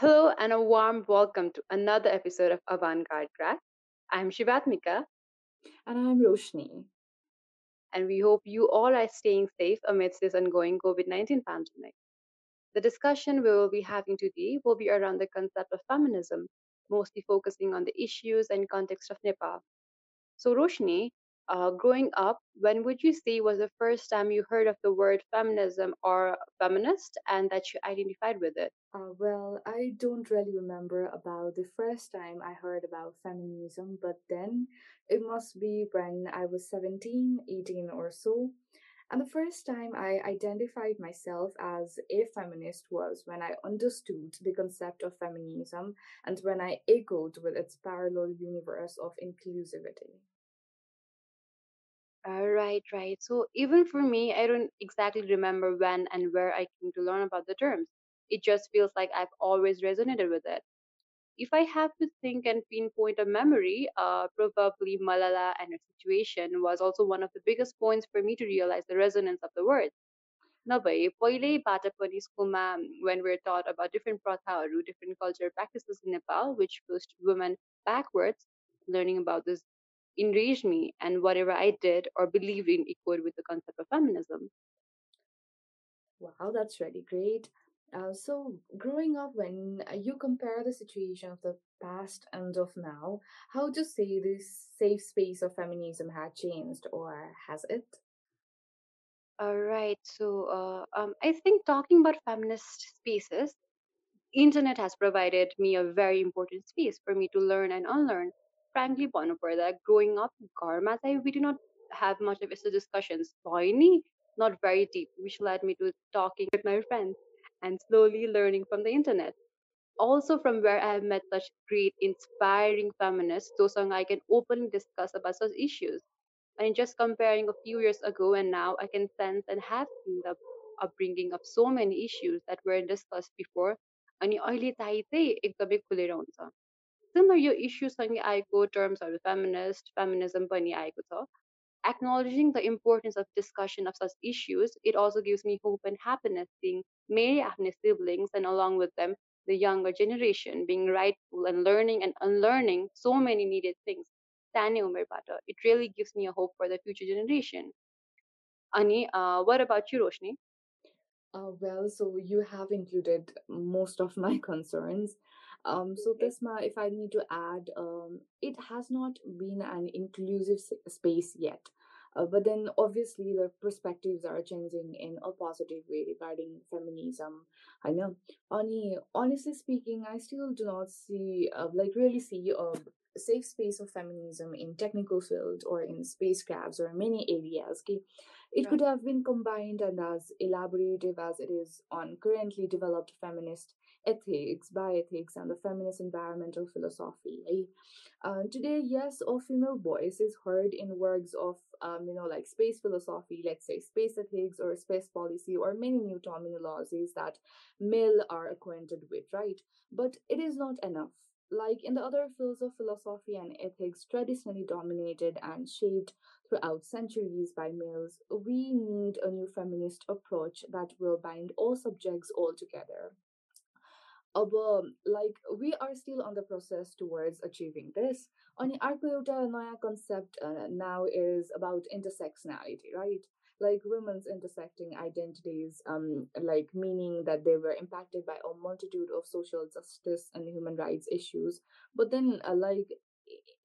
Hello and a warm welcome to another episode of Avantgarde Crack. I'm Shivatmika And I'm Roshni. and we hope you all are staying safe amidst this ongoing COVID 19 pandemic. The discussion we will be having today will be around the concept of feminism, mostly focusing on the issues and context of Nepal. So, Roshni, uh, growing up, when would you say was the first time you heard of the word feminism or feminist and that you identified with it? Uh, well, I don't really remember about the first time I heard about feminism, but then it must be when I was 17, 18 or so. And the first time I identified myself as a feminist was when I understood the concept of feminism and when I echoed with its parallel universe of inclusivity. Uh, right, right. So even for me, I don't exactly remember when and where I came to learn about the terms. It just feels like I've always resonated with it. If I have to think and pinpoint a memory, uh, probably Malala and her situation was also one of the biggest points for me to realize the resonance of the word. नभए पहिल्यैबाट पनि स्कुलमा when we're taught about different प्रथाहरू different cultural practices in Nepal which pushed women backwards learning about this enraged me and whatever I did or believed in equated with the concept of feminism. Wow, that's really great. Uh, so, growing up, when uh, you compare the situation of the past and of now, how do you say this safe space of feminism had changed, or has it? All right, so uh, um, I think talking about feminist spaces, internet has provided me a very important space for me to learn and unlearn Frankly, भन्नुपर्दा growing up घरमा चाहिँ we did not have much of यस्तो discussions भयो नि not very deep which led me to talking with my friends and slowly learning from the internet also from where I have met such great inspiring feminists जोसँग I can openly discuss about such issues and just comparing a few years ago and now I can sense and have seen the upbringing of so many issues that were discussed before अनि अहिले चाहिँ चाहिँ एकदमै खुलेर हुन्छ Similar यो इस्युसँगै आएको टर्म्सहरू feminist feminism पनि आएको छ acknowledging the importance of discussion of such issues, it also gives me hope and happiness seeing many ethnic siblings and along with them the younger generation being rightful and learning and unlearning so many needed things. सानै उमेरबाट. It really gives me a hope for the future generation. Ani, uh, what about you, Roshni? Uh, well, so you have included most of my concerns. Um, so Okay. this, ma, if I need to add, um, it has not been an inclusive space yet. Uh, but then obviously the perspectives are changing in a positive way regarding feminism. I know. Honey, honestly speaking, I still do not see, uh, like, really see a safe space of feminism in technical field or in spacecrafts or many areas. Okay? It Right. could have been combined and as elaborative as it is on currently developed feminist ethics, bioethics, and the feminist environmental philosophy. Uh, today, yes, a female voice is heard in works of, um, you know, like space philosophy, let's say space ethics or space policy, or many new terminologies that male are acquainted with, right? But it is not enough. Like in the other fields of philosophy and ethics, traditionally dominated and shaped throughout centuries by males, we need a new feminist approach that will bind all subjects all together. अब like we are still on the process towards achieving this अनि अर्को एउटा नयाँ concept now is about intersectionality right like women's intersecting identities, um, like meaning that they were impacted by a multitude of social justice and human rights issues. But then, uh, like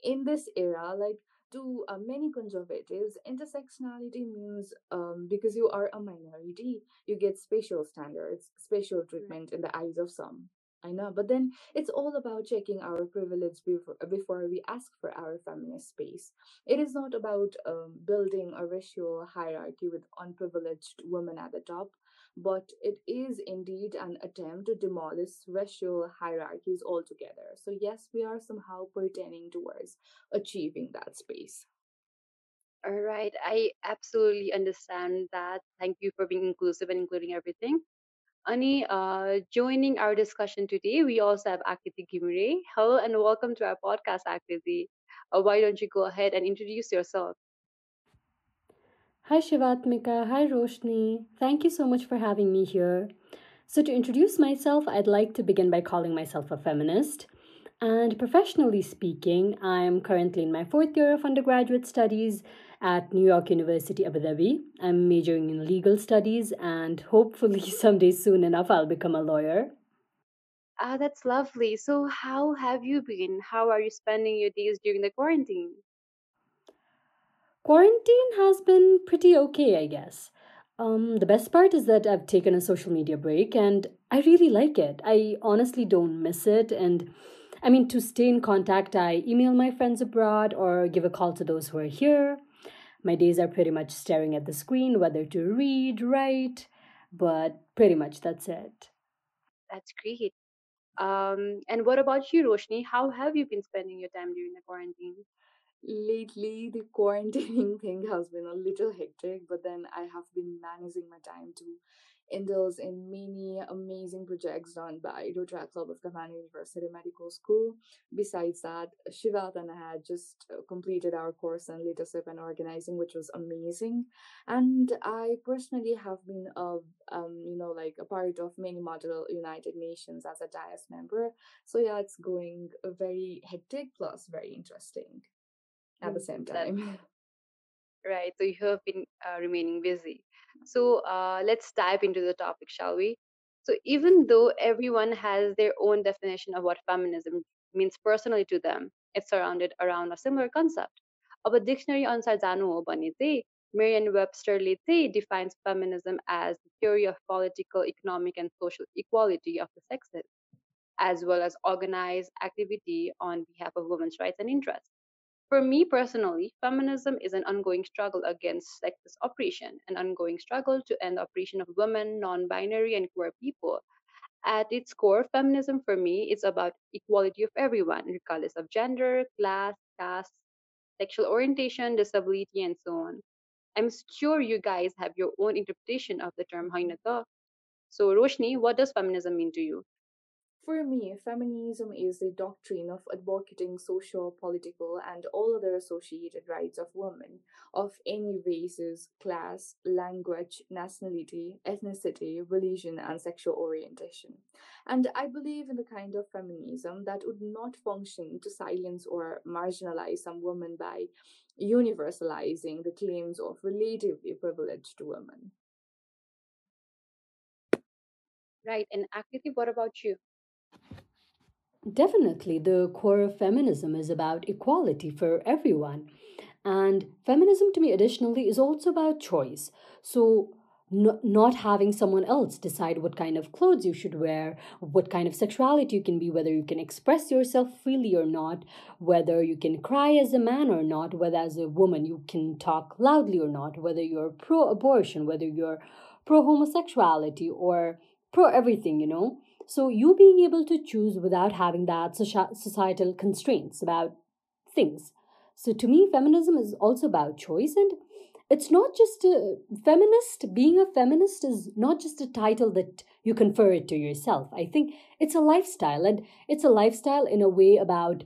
in this era, like to uh, many conservatives, intersectionality means um, because you are a minority, you get special standards, special treatment in the eyes of some. I know, but then it's all about checking our privilege before, before we ask for our feminist space. It is not about um, building a racial hierarchy with unprivileged women at the top, but it is indeed an attempt to demolish racial hierarchies altogether. So, yes, we are somehow pertaining towards achieving that space. All right, I absolutely understand that. Thank you for being inclusive and including everything. Ani, uh, joining our discussion today, we also have Akriti Ghimire. Hello and welcome to our podcast, Akriti. Uh, why don't you go ahead and introduce yourself? Hi Shivatmika, hi Roshni. Thank you so much for having me here. So, to introduce myself, I'd like to begin by calling myself a feminist. And professionally speaking, I'm currently in my fourth year of undergraduate studies at New York University, Abu Dhabi. I'm majoring in legal studies, and hopefully, someday soon enough, I'll become a lawyer. Ah, that's lovely. So, how have you been? How are you spending your days during the quarantine? Quarantine has been pretty okay, I guess. Um, the best part is that I've taken a social media break and I really like it. I honestly don't miss it. And I mean, to stay in contact, I email my friends abroad or give a call to those who are here. My days are pretty much staring at the screen, whether to read, write, but pretty much that's it. That's great. Um, and what about you, Roshni? How have you been spending your time during the quarantine? Lately, the quarantining thing has been a little hectic, but then I have been managing my time to indulge in many amazing projects done by Rotaract Club of Kapan University Medical School. Besides that, Shivat and I had just uh, completed our course on leadership and organizing, which was amazing. And I personally have been a um, you know, like a part of many model United Nations as a DIAS member. So yeah, it's going uh, very hectic plus very interesting at the Mm, same time. right. So you have been uh, remaining busy. So uh, let's dive into the topic, shall we? So, even though everyone has their own definition of what feminism means personally to them, it's surrounded around a similar concept. Of a dictionary on Sarzano Obanite, Merriam-Webster Lite defines feminism as the theory of political, economic, and social equality of the sexes, as well as organized activity on behalf of women's rights and interests. For me personally, feminism is an ongoing struggle against sexist oppression, an ongoing struggle to end the oppression of women, non binary, and queer people. At its core, feminism for me is about equality of everyone, regardless of gender, class, caste, sexual orientation, disability, and so on. I'm sure you guys have your own interpretation of the term Hainata. So, Roshni, what does feminism mean to you? For me, feminism is the doctrine of advocating social, political, and all other associated rights of women of any races, class, language, nationality, ethnicity, religion, and sexual orientation. And I believe in the kind of feminism that would not function to silence or marginalize some women by universalizing the claims of relative privilege to women. Right, and Akriti, what about you? Definitely, the core of feminism is about equality for everyone. And feminism, to me, additionally, is also about choice. So, no, not having someone else decide what kind of clothes you should wear, what kind of sexuality you can be, whether you can express yourself freely or not, whether you can cry as a man or not, whether as a woman you can talk loudly or not, whether you're pro abortion, whether you're pro homosexuality or pro everything, you know. So, you being able to choose without having that societal constraints about things. So, to me, feminism is also about choice, and it's not just a feminist. Being a feminist is not just a title that you confer it to yourself. I think it's a lifestyle, and it's a lifestyle in a way about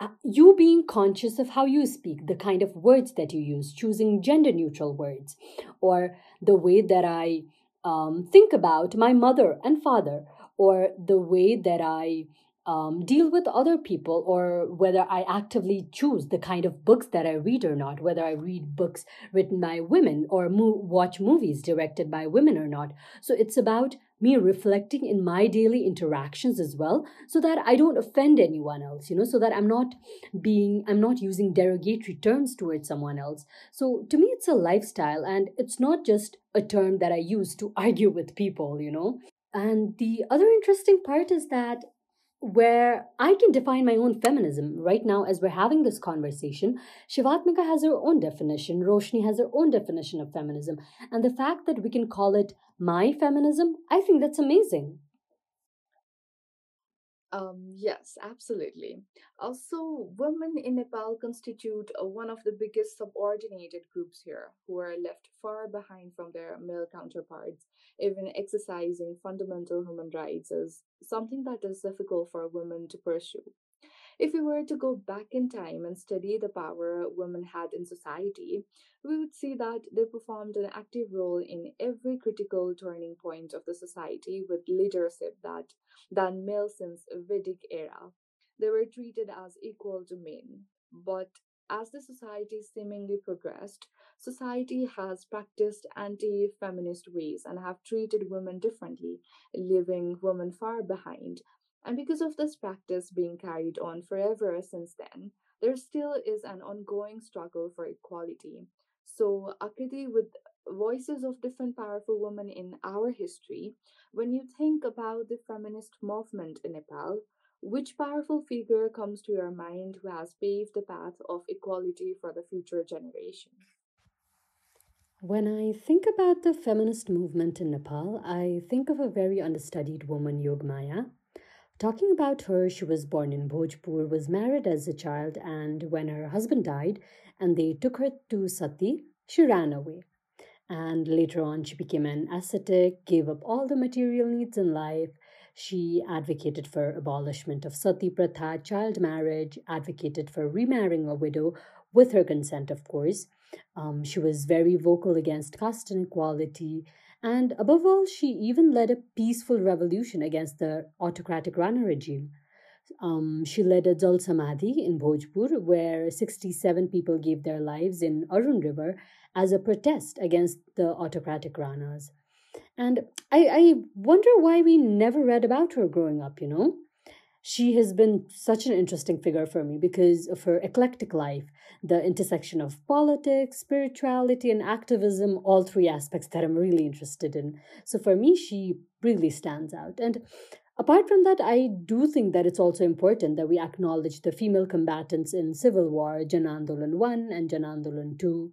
uh, you being conscious of how you speak, the kind of words that you use, choosing gender neutral words, or the way that I um, think about my mother and father, or the way that I um, deal with other people, or whether I actively choose the kind of books that I read or not, whether I read books written by women or mo- watch movies directed by women or not. So it's about me reflecting in my daily interactions as well so that i don't offend anyone else you know so that i'm not being i'm not using derogatory terms towards someone else so to me it's a lifestyle and it's not just a term that i use to argue with people you know and the other interesting part is that where I can define my own feminism right now as we're having this conversation, Shivatmika has her own definition, Roshni has her own definition of feminism. And the fact that we can call it my feminism, I think that's amazing. Um, yes, absolutely. Also, women in Nepal constitute uh, one of the biggest subordinated groups here, who are left far behind from their male counterparts. Even exercising fundamental human rights is something that is difficult for women to pursue. If we were to go back in time and study the power women had in society, we would see that they performed an active role in every critical turning point of the society with leadership that than male since Vedic era. They were treated as equal to men. But as the society seemingly progressed, society has practiced anti feminist ways and have treated women differently, leaving women far behind. And because of this practice being carried on forever since then, there still is an ongoing struggle for equality. So, Akriti, with voices of different powerful women in our history, when you think about the feminist movement in Nepal, which powerful figure comes to your mind who has paved the path of equality for the future generation? When I think about the feminist movement in Nepal, I think of a very understudied woman, Yogmaya. Talking about her, she was born in Bhojpur, was married as a child, and when her husband died and they took her to Sati, she ran away. And later on, she became an ascetic, gave up all the material needs in life. She advocated for abolishment of sati pratha, child marriage, advocated for remarrying a widow with her consent, of course. Um, she was very vocal against caste inequality. And above all, she even led a peaceful revolution against the autocratic Rana regime. Um, she led a Jal Samadhi in Bhojpur, where 67 people gave their lives in Arun River as a protest against the autocratic Ranas. And I, I wonder why we never read about her growing up, you know? She has been such an interesting figure for me because of her eclectic life, the intersection of politics, spirituality, and activism, all three aspects that I'm really interested in. So for me, she really stands out. And apart from that, I do think that it's also important that we acknowledge the female combatants in civil war, Jan Andolan 1 and Jan Andolan 2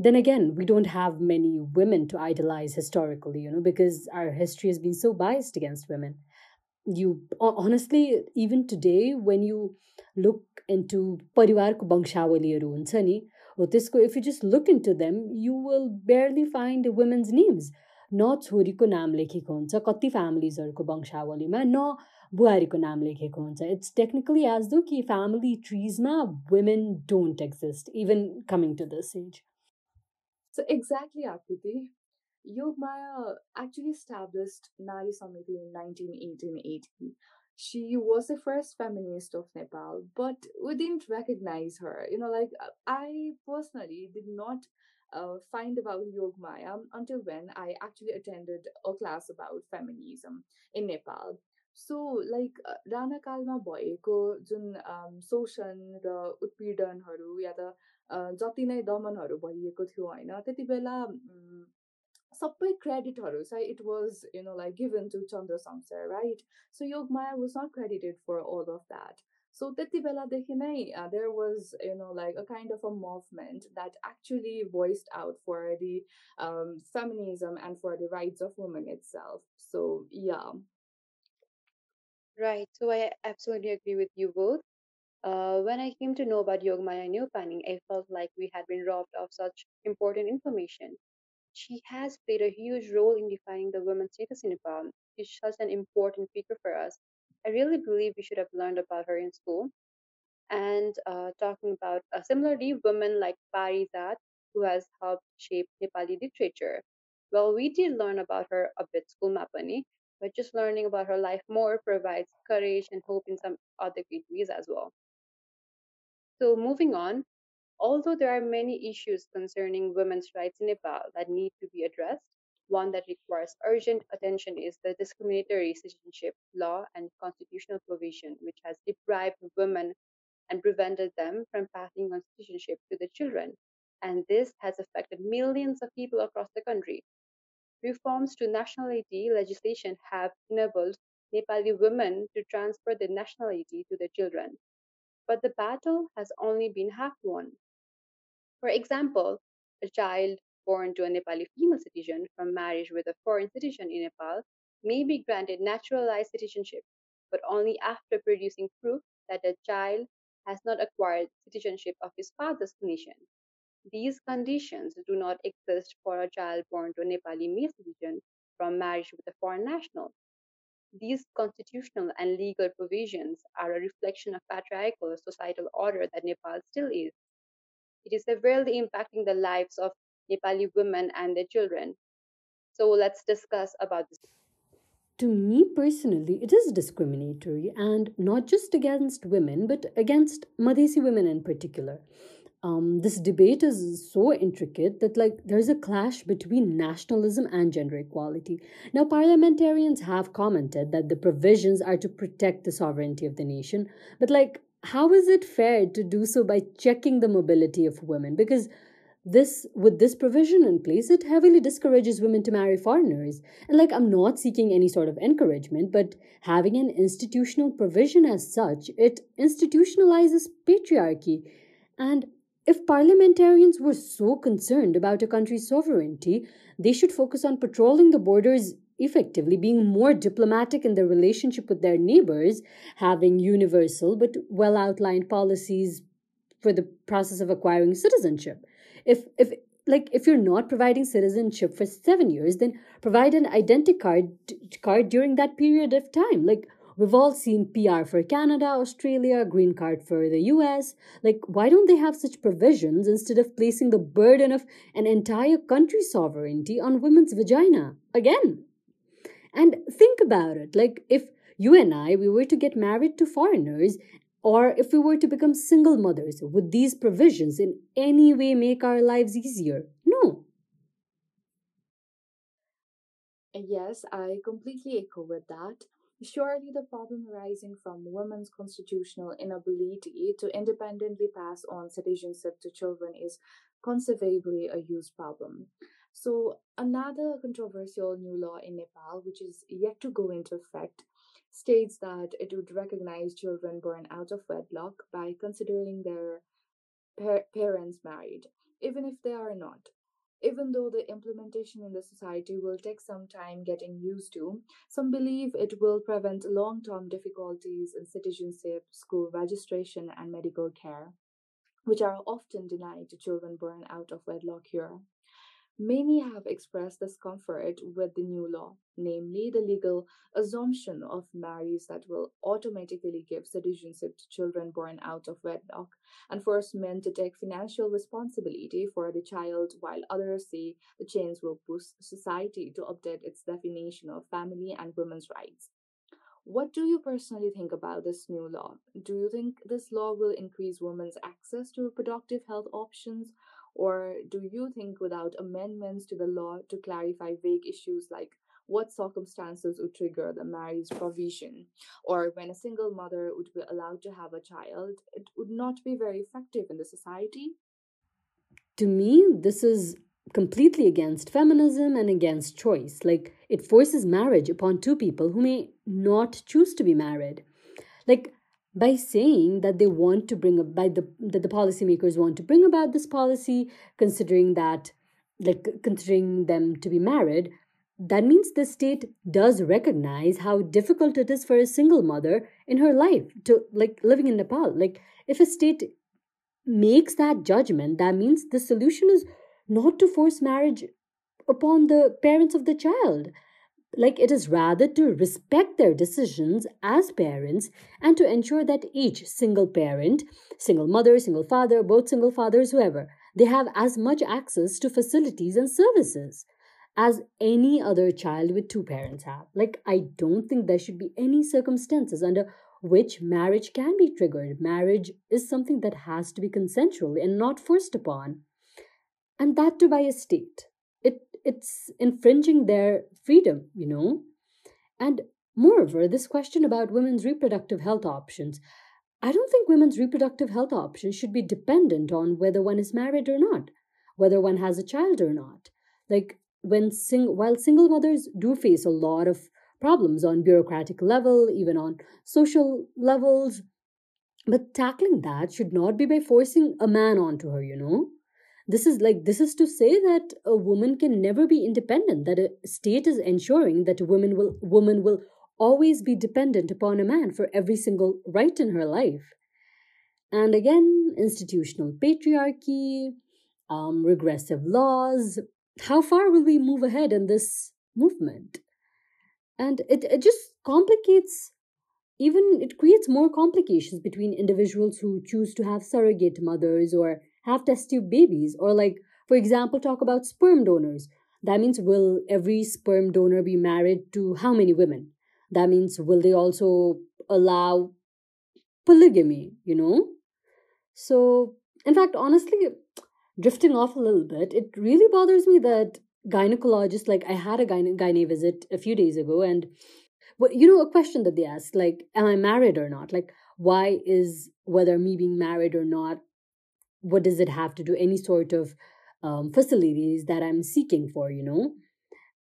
then again we don't have many women to idolize historically you know because our history has been so biased against women you ho- honestly even today when you look into परिवारको वंशावलीहरू हुन्छ नि हो त्यसको if you just look into them you will barely find women's names न छोरीको नाम लेखेको हुन्छ कति फ्यामिलीजहरूको वंशावलीमा न बुहारीको नाम लेखेको हुन्छ इट्स टेक्निकली एज दो कि family ट्रिजमा women don't exist even coming to this age So, exactly, Akriti. Yogmaya actually established Nari Samiti in 1980. She was the first feminist of Nepal, but we didn't recognize her. You know, like uh, I personally did not uh, find about Yogmaya until when I actually attended a class about feminism in Nepal. So like राणाकालमा भएको जुन शोषण र उत्पीडनहरू या त जति नै दमनहरू भइएको थियो होइन त्यति बेला सबै क्रेडिटहरू चाहिँ it was you know like given to Chandra Shamsher right so Yogmaya was not credited for all of that so त्यति बेलादेखि नै there was you know like a kind of a movement that actually voiced out for the feminism and for the rights of women itself so yeah Right, so I absolutely agree with you both. Uh, when I came to know about Yogamaya Neupane, I felt like we had been robbed of such important information. She has played a huge role in defining the women's status in Nepal. She's such an important figure for us. I really believe we should have learned about her in school. And uh, talking about uh, similarly, women like Parizat, who has helped shape Nepali literature. Well, we did learn about her a bit school mapani, but just learning about her life more provides courage and hope in some other ways as well. So moving on, although there are many issues concerning women's rights in Nepal that need to be addressed, one that requires urgent attention is the discriminatory citizenship law and constitutional provision, which has deprived women and prevented them from passing on citizenship to the children. And this has affected millions of people across the country. Reforms to nationality legislation have enabled Nepali women to transfer their nationality to their children. But the battle has only been half won. For example, a child born to a Nepali female citizen from marriage with a foreign citizen in Nepal may be granted naturalized citizenship, but only after producing proof that the child has not acquired citizenship of his father's nation. These conditions do not exist for a child born to a Nepali male citizen from marriage with a foreign national. These constitutional and legal provisions are a reflection of patriarchal societal order that Nepal still is. It is severely impacting the lives of Nepali women and their children. So let's discuss about this. To me personally, it is discriminatory and not just against women, but against Madhesi women in particular. Um, this debate is so intricate that like there's a clash between nationalism and gender equality. Now, parliamentarians have commented that the provisions are to protect the sovereignty of the nation, but like, how is it fair to do so by checking the mobility of women? Because this with this provision in place it heavily discourages women to marry foreigners and like i'm not seeking any sort of encouragement but having an institutional provision as such it institutionalizes patriarchy and if parliamentarians were so concerned about a country's sovereignty they should focus on patrolling the borders effectively being more diplomatic in their relationship with their neighbors having universal but well outlined policies for the process of acquiring citizenship. If if like if you're not providing citizenship for 7 years then provide an identity card card during that period of time. Like we've all seen PR for Canada, Australia, green card for the US like why don't they have such provisions instead of placing the burden of an entire country's sovereignty on women's vagina? Again and think about it like if you and I we were to get married to foreigners or if we were to become single mothers, would these provisions in any way make our lives easier? No. Uh, yes, I completely echo with that. Surely the problem arising from women's constitutional inability to independently pass on citizenship to children is conceivably a huge problem. So, another controversial new law in Nepal, which is yet to go into effect, states that it would recognize children born out of wedlock by considering their par- parents married, even if they are not. Even though the implementation in the society will take some time getting used to, some believe it will prevent long term difficulties in citizenship, school registration, and medical care, which are often denied to children born out of wedlock here. Many have expressed discomfort with the new law, namely the legal assumption of marriage that will automatically give citizenship to children born out of wedlock and force men to take financial responsibility for the child, while others say the change will push society to update its definition of family and women's rights. What do you personally think about this new law? Do you think this law will increase women's access to reproductive health options? Or do you think without amendments to the law to clarify vague issues like what circumstances would trigger the marriage provision, or when a single mother would be allowed to have a child, it would not be very effective in the society? To me, this is completely against feminism and against choice. Like, it forces marriage upon two people who may not choose to be married. Like, by saying that they want to bring up by the that the policymakers want to bring about this policy considering that like considering them to be married that means the state does recognize how difficult it is for a single mother in her life to like living in nepal. Like if a state makes that judgment that means the solution is not to force marriage upon the parents of the child like it is rather to respect their decisions as parents and to ensure that each single parent single mother single father both single fathers whoever they have as much access to facilities and services as any other child with two parents have. Like i don't think there should be any circumstances under which marriage can be triggered. Marriage is something that has to be consensual and not forced upon and that too by a state it's infringing their freedom you know? And moreover this question about women's reproductive health options i don't think women's reproductive health options should be dependent on whether one is married or not whether one has a child or not. Like when sing while single mothers do face a lot of problems on bureaucratic level even on social levels but tackling that should not be by forcing a man onto her you know this is like this is to say that a woman can never be independent that a state is ensuring that a woman will woman will always be dependent upon a man for every single right in her life. And again institutional patriarchy um, regressive laws how far will we move ahead in this movement? And it, it just complicates even it creates more complications between individuals who choose to have surrogate mothers or have test tube babies or like for example talk about sperm donors. That means will every sperm donor be married to how many women? That means will they also allow polygamy you know? So in fact honestly drifting off a little bit it really bothers me that gynecologists like i had a gyne, gyne visit a few days ago and well, you know, a question that they asked like, am I married or not? Like, why is whether me being married or not, what does it have to do any sort of um, facilities that I'm seeking for, you know?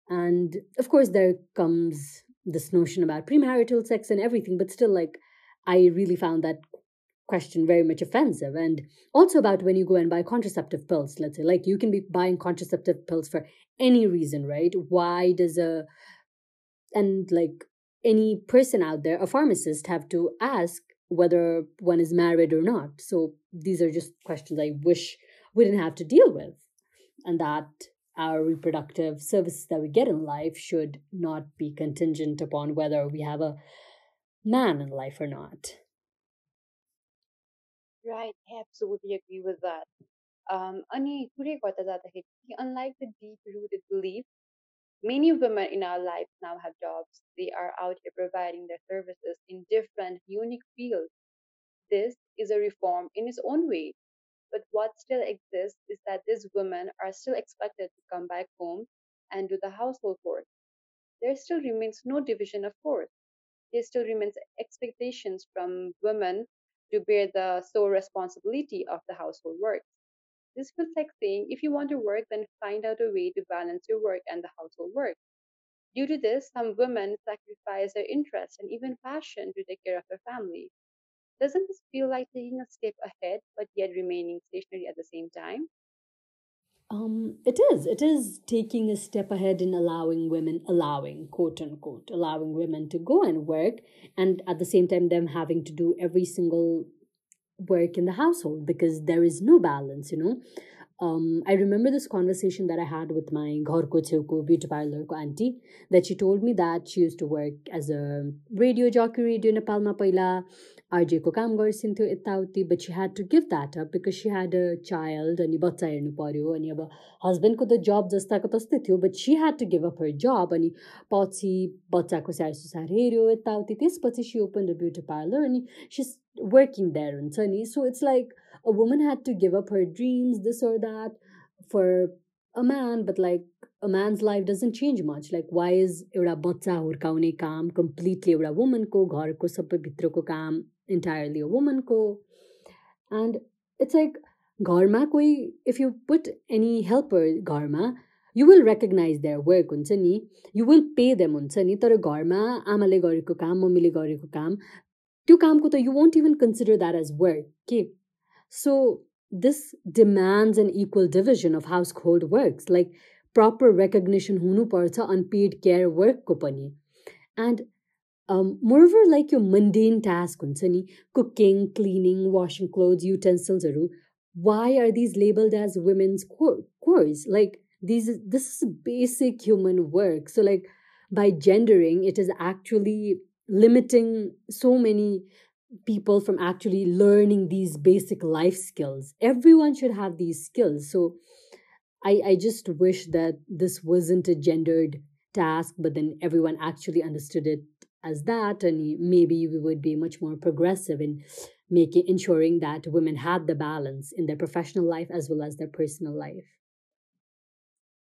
And of course, there comes this notion about premarital sex and everything, but still, like, I really found that question very much offensive. And also about when you go and buy contraceptive pills, let's say, like, you can be buying contraceptive pills for any reason, right? Why does a and like any person out there, a pharmacist, have to ask whether one is married or not. So these are just questions I wish we didn't have to deal with, and that our reproductive services that we get in life should not be contingent upon whether we have a man in life or not. Right, I absolutely agree with that. Um, अनि कुरै गर्दा जाँदाखेरि unlike the deep-rooted belief, many women in our lives now have jobs. They are out here providing their services in different, unique fields. This is a reform in its own way. But what still exists is that these women are still expected to come back home and do the household work. There still remains no division of work. There still remains expectations from women to bear the sole responsibility of the household work. This feels like saying if you want to work, then find out a way to balance your work and the household work. Due to this, some women sacrifice their interest and even passion to take care of their family. Doesn't this feel like taking a step ahead but yet remaining stationary at the same time? Um, it is. It is taking a step ahead in allowing women, allowing, quote unquote, allowing women to go and work, and at the same time, them having to do every single work in the household because there is no balance, you know. Um, I remember this conversation that I had with my Ghorko Cheuko beauty parlor ko auntie that she told me that she used to work as a radio jockey, radio Nepalma paila, आरजेको काम गर्छिन्थ्यो यताउति but she had to give that up because she had a child अनि बच्चा हेर्नु पऱ्यो अनि अब हस्बेन्डको त जब जस्ताको तस्तै थियो but she had to give up her job अनि पछि बच्चाको स्याहार सुसार हेऱ्यो यताउति त्यसपछि she open the beauty parlour अनि सी वर्किङ देयर हुन्छ नि। So it's like a woman had to give up her dreams this or that for a man but like a man's life doesn't change much likewise एउटा बच्चा हुर्काउने काम completely एउटा वुमनको घरको सबैभित्रको काम entirely a womanको and it's like घरमा कोही if you put any helper घरमा you will recognize their work हुन्छ नि you will pay them हुन्छ नि तर घरमा आमाले गरेको काम मम्मीले गरेको काम त्यो कामको त you won't even consider that as work के so this demands an equal division of household works, like proper recognition hunu parcha unpaid care work ko pani. um, moreover, like your mundane task, unsani, cooking, cleaning, washing clothes, utensils, why are these labeled as women's chores? Like these, this is basic human work. So like by gendering, it is actually limiting so many people from actually learning these basic life skills. Everyone should have these skills. So I, I just wish that this wasn't a gendered task, but then everyone actually understood it as that. And maybe we would be much more progressive in making ensuring that women had the balance in their professional life as well as their personal life.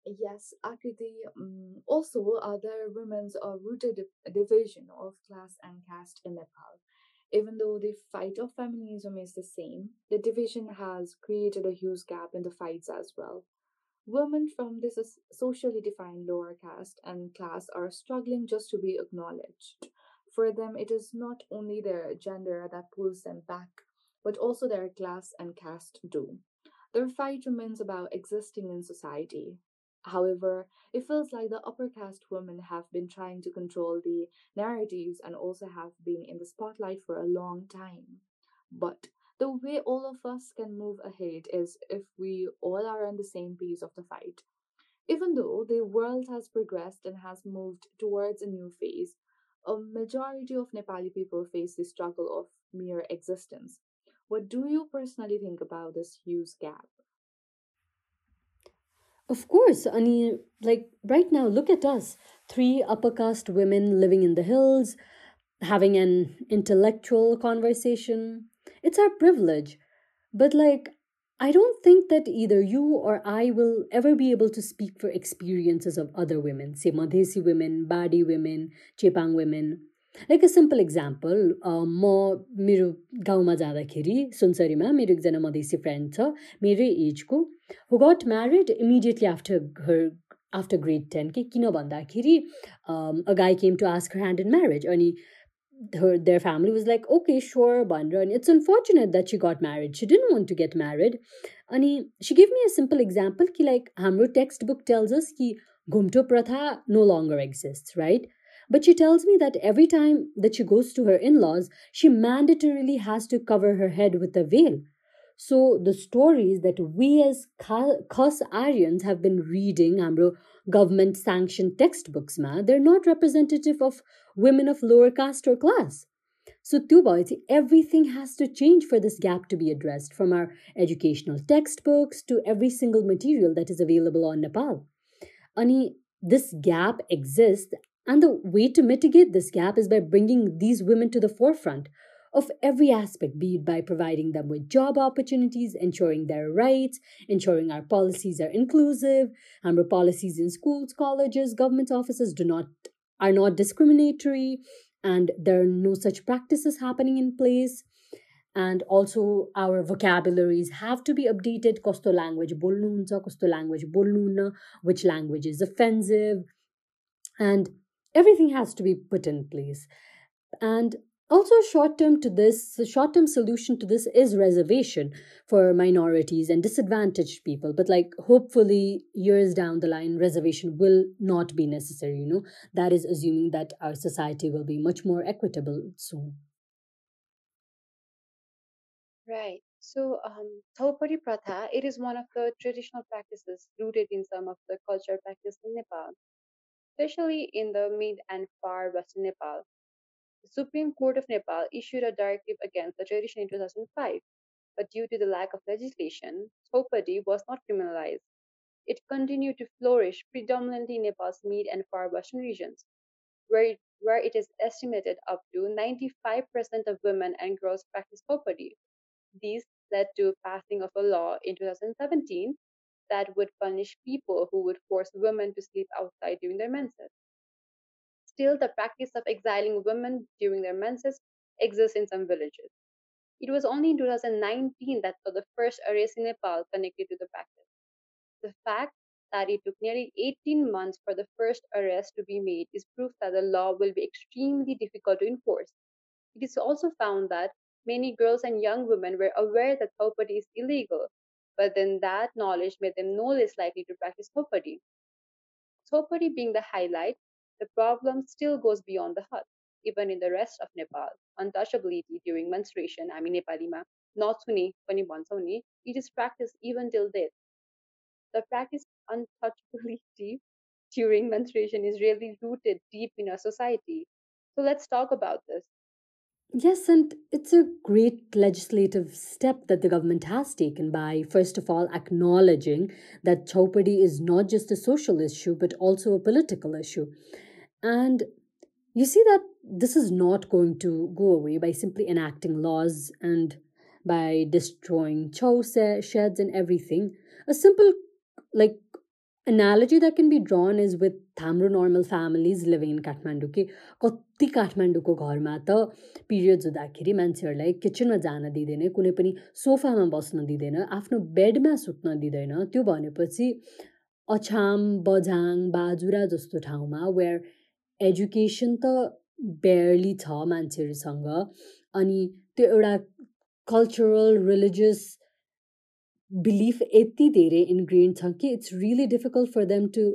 Yes, Akriti. Um, also, uh, there are women's uh, rooted division of class and caste in Nepal. Even though the fight of feminism is the same, the division has created a huge gap in the fights as well. Women from this socially defined lower caste and class are struggling just to be acknowledged. For them, it is not only their gender that pulls them back, but also their class and caste do. Their fight remains about existing in society, However, it feels like the upper caste women have been trying to control the narratives and also have been in the spotlight for a long time. But the way all of us can move ahead is if we all are on the same piece of the fight. Even though the world has progressed and has moved towards a new phase, a majority of Nepali people face the struggle of mere existence. What do you personally think about this huge gap? Of course, I mean, like right now, look at us three upper caste women living in the hills, having an intellectual conversation It's our privilege. But, like, I don't think that either you or I will ever be able to speak for experiences of other women, say Madhesi women, Badi women, Chepang women. Like a simple example म मेरो गाउँमा जाँदाखेरि सुनसरीमा मेरो एकजना Madhesi friend छ मेरै एजको who gut married immediately after her after grade ten कि किन भन्दाखेरि अ गाई came to ask her hand in marriage अनि her, their family was like, okay, sure, Bandra. And it's unfortunate that she got married. She didn't want to get married. And he, she gave me a simple example. Ki like, Hamro textbook tells us ki Gumto Pratha no longer exists, right? But she tells me that every time that she goes to her in laws, she mandatorily has to cover her head with a veil. So the stories that we as Khas Aryans have been reading, Amro, government sanctioned textbooks, ma, they're not representative of women of lower caste or class. So, Tuba, everything has to change for this gap to be addressed from our educational textbooks to every single material that is available on Nepal. Ani, this gap exists and the way to mitigate this gap is by bringing these women to the forefront of every aspect, be it by providing them with job opportunities, ensuring their rights, ensuring our policies are inclusive, and our policies in schools, colleges, government offices do not are not discriminatory, and there are no such practices happening in place. And also our vocabularies have to be updated. Kosto language bolnu kosto language bolnu which language is offensive. And everything has to be put in place and also short term to this short term solution to this is reservation for minorities and disadvantaged people. But like hopefully years down the line reservation will not be necessary you know? That is assuming that our society will be much more equitable soon. Right. So um Chhaupadi Pratha, it is one of the traditional practices rooted in some of the cultural practices in Nepal especially in the mid and far western Nepal. Supreme Court of Nepal issued a directive against the tradition in 2005, but due to the lack of legislation, Chhaupadi was not criminalized. It continued to flourish predominantly in Nepal's mid and far western regions, where it, where it is estimated up to 95% of women and girls practice Chhaupadi. These led to passing of a law in 2017 that would punish people who would force women to sleep outside during their menses. Still, the practice of exiling women during their menses exists in some villages. It was only in 2019 that saw the first arrest in Nepal connected to the practice. The fact that it took nearly 18 months for the first arrest to be made is proof that the law will be extremely difficult to enforce. It is also found that many girls and young women were aware that Chhaupadi is illegal, but then that knowledge made them no less likely to practice Chhaupadi. Chhaupadi being the highlight, the problem still goes beyond the hut. Even in the rest of Nepal, untouchability during menstruation, I mean Nepalima, not suni, pani bhaन्छौँ it is practiced even till death. The practice of untouchability during menstruation is really rooted deep in our society. So let's talk about this. Yes, and it's a great legislative step that the government has taken by, first of all, acknowledging that Chhaupadi is not just a social issue, but also a political issue. And you see that this is not going to go away by simply enacting laws and by destroying chow sheds and everything. A simple, like, analogy that can be drawn is with हाम्रो normal families living in Kathmandu कि कति काठमाडौँको घरमा त periods हुँदाखेरि मान्छेहरूलाई किचनमा जान दिँदैन कुनै पनि सोफामा बस्न दिँदैन आफ्नो बेडमा सुत्न दिँदैन त्यो भनेपछि अछाम बझाङ बाजुरा जस्तो ठाउँमा वेयर एजुकेसन त बेयरली छ मान्छेहरूसँग अनि त्यो एउटा कल्चरल रिलिजियस बिलिफ यति धेरै इन्ग्रेन छ कि it's really difficult for them to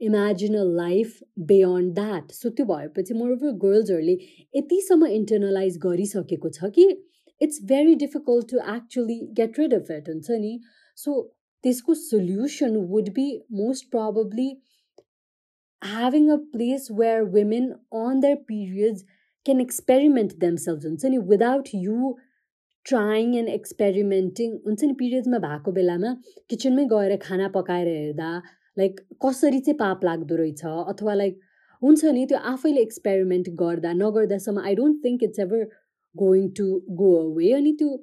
imagine a life beyond that so त्यो भएपछि मोरओभर गर्ल्सहरूले यतिसम्म इन्टर्नलाइज गरिसकेको छ कि it's very difficult to actually get rid of हुन्छ नि। सो त्यसको solution would be most probably having a place where women on their periods can experiment themselves हुन्छ नि without you trying and experimenting हुन्छ नि पिरियड्समा भएको बेलामा किचनमै गएर खाना पकाएर हेर्दा लाइक कसरी चाहिँ पाप लाग्दो रहेछ अथवा लाइक हुन्छ नि त्यो आफैले एक्सपेरिमेन्ट गर्दा नगर्दासम्म I don't think it's ever going to go away अनि त्यो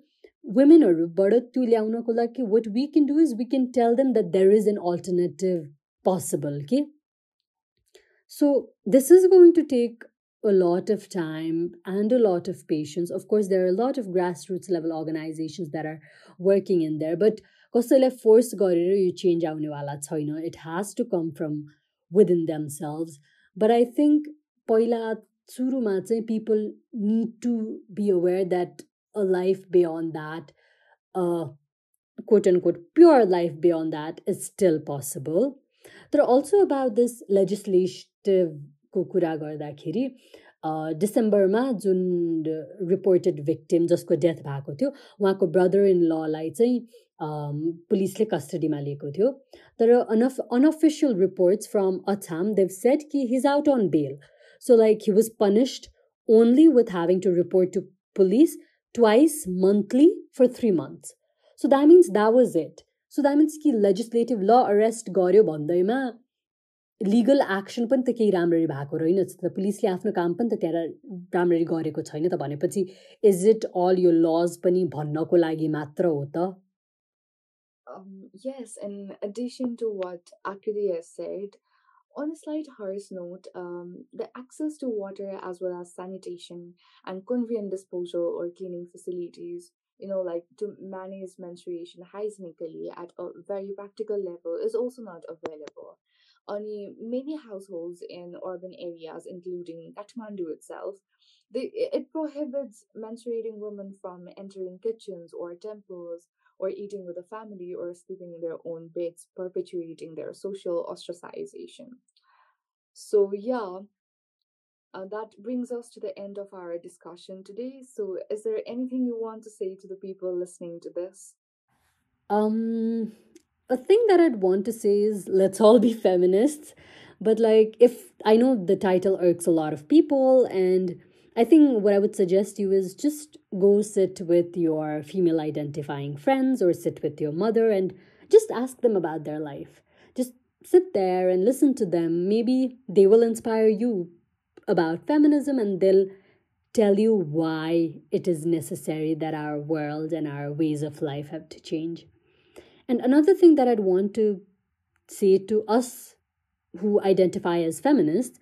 वुमेनहरूबाट त्यो ल्याउनको लागि what we can do is we can tell them that there is an alternative possible के so, this is going to take a lot of time and a lot of patience. Of course, there are a lot of grassroots level organizations that are working in there, but कसैलाई force गरेर यो change आउनेवाला छैन it has to come from within them selves but I think पहिला सुरुमा चाहिँ people need to be aware that a life beyond that quote unquote pure life beyond that is still possible. There are also about this legislation को कुरा गर्दाखेरि डिसेम्बरमा जुन reported victim जसको death भएको थियो उहाँको ब्रदर इन ललाई चाहिँ पुलिसले कस्टडीमा लिएको थियो तर enough unofficial reports from Achham Dev set कि his out on bail so like he was punished only with having to report to police twice monthly for three months so that means that was it so that means कि legislative law arrest गर्यो भन्दैमा legal action पनि त केही राम्ररी भएको रहेनछ त पुलिसले आफ्नो काम पनि त त्यहाँ राम्ररी गरेको छैन त भनेपछि इज इट अल यो लज पनि भन्नको लागि मात्र हो त Um, yes, in addition to what Akiri has said, on a slight harsh note, um, the access to water as well as sanitation and convenient disposal or cleaning facilities, you know, like to manage menstruation hygienically at a very practical level, is also not available. Only many households in urban areas, including Kathmandu itself, they, it prohibits menstruating women from entering kitchens or temples or eating with a family or sleeping in their own beds, perpetuating their social ostracization. So, yeah, uh, that brings us to the end of our discussion today. So, is there anything you want to say to the people listening to this? Um, a thing that I'd want to say is let's all be feminists. But like if I know the title irks a lot of people and I think what I would suggest you is just go sit with your female identifying friends or sit with your mother and just ask them about their life. Just sit there and listen to them. Maybe they will inspire you about feminism and they'll tell you why it is necessary that our world and our ways of life have to change. And another thing that I'd want to say to us who identify as feminists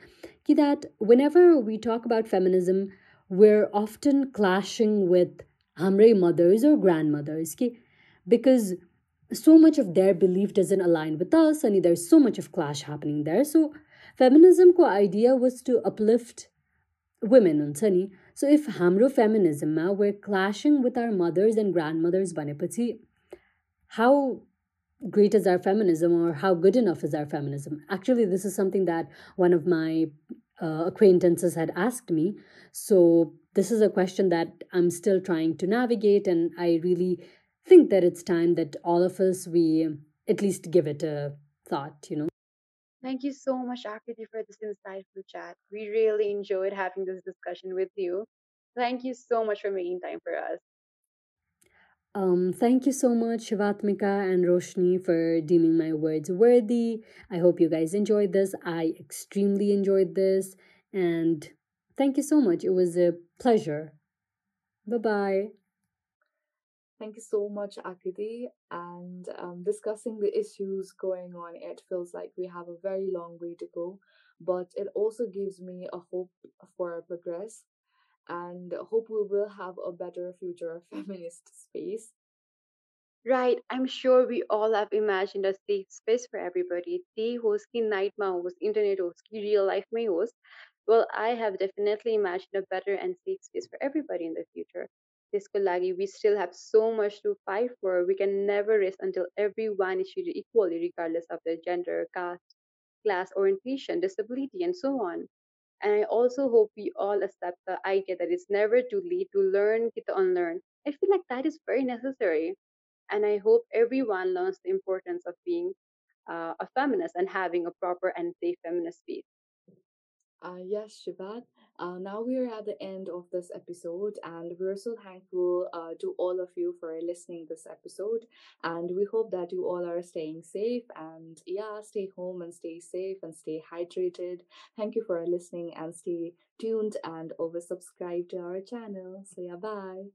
is that whenever we talk about feminism, we're often clashing with Hamre mothers or grandmothers because so much of their belief doesn't align with us and there's so much of clash happening there. So feminism ko idea was to uplift women हुन्छ So if हाम्रो feminism we're clashing with our mothers and grandmothers भनेपछि how great is our feminism or how good enough is our feminism? Actually, this is something that one of my uh, acquaintances had asked me. So, this is a question that I'm still trying to navigate, and I really think that it's time that all of us we at least give it a thought, you know. Thank you so much, Akriti, for this insightful chat. We really enjoyed having this discussion with you. Thank you so much for making time for us. Um, thank you so much, Shivatmika and Roshni, for deeming my words worthy. I hope you guys enjoyed this. I extremely enjoyed this. And thank you so much. It was a pleasure. Bye bye. Thank you so much, Akriti. And um, discussing the issues going on, it feels like we have a very long way to go, but it also gives me a hope for progress and hope we will have a better future feminist space. Right, I'm sure we all have imagined a safe space for everybody. Day host ki night host, internet host real life may host. Well, I have definitely imagined a better and safe space for everybody in the future. This lagi, we still have so much to fight for. We can never rest until everyone is treated equally, regardless of their gender, caste, class, orientation, disability, and so on. And I also hope we all accept the idea that it's never too late to learn, get to unlearn. I feel like that is very necessary. And I hope everyone learns the importance of being uh, a feminist and having a proper and safe feminist space. Uh, yes, Shivat. Uh, now we are at the end of this episode, and we're so thankful uh, to all of you for listening this episode. And we hope that you all are staying safe and yeah, stay home and stay safe and stay hydrated. Thank you for listening and stay tuned and over subscribe to our channel. So yeah, bye.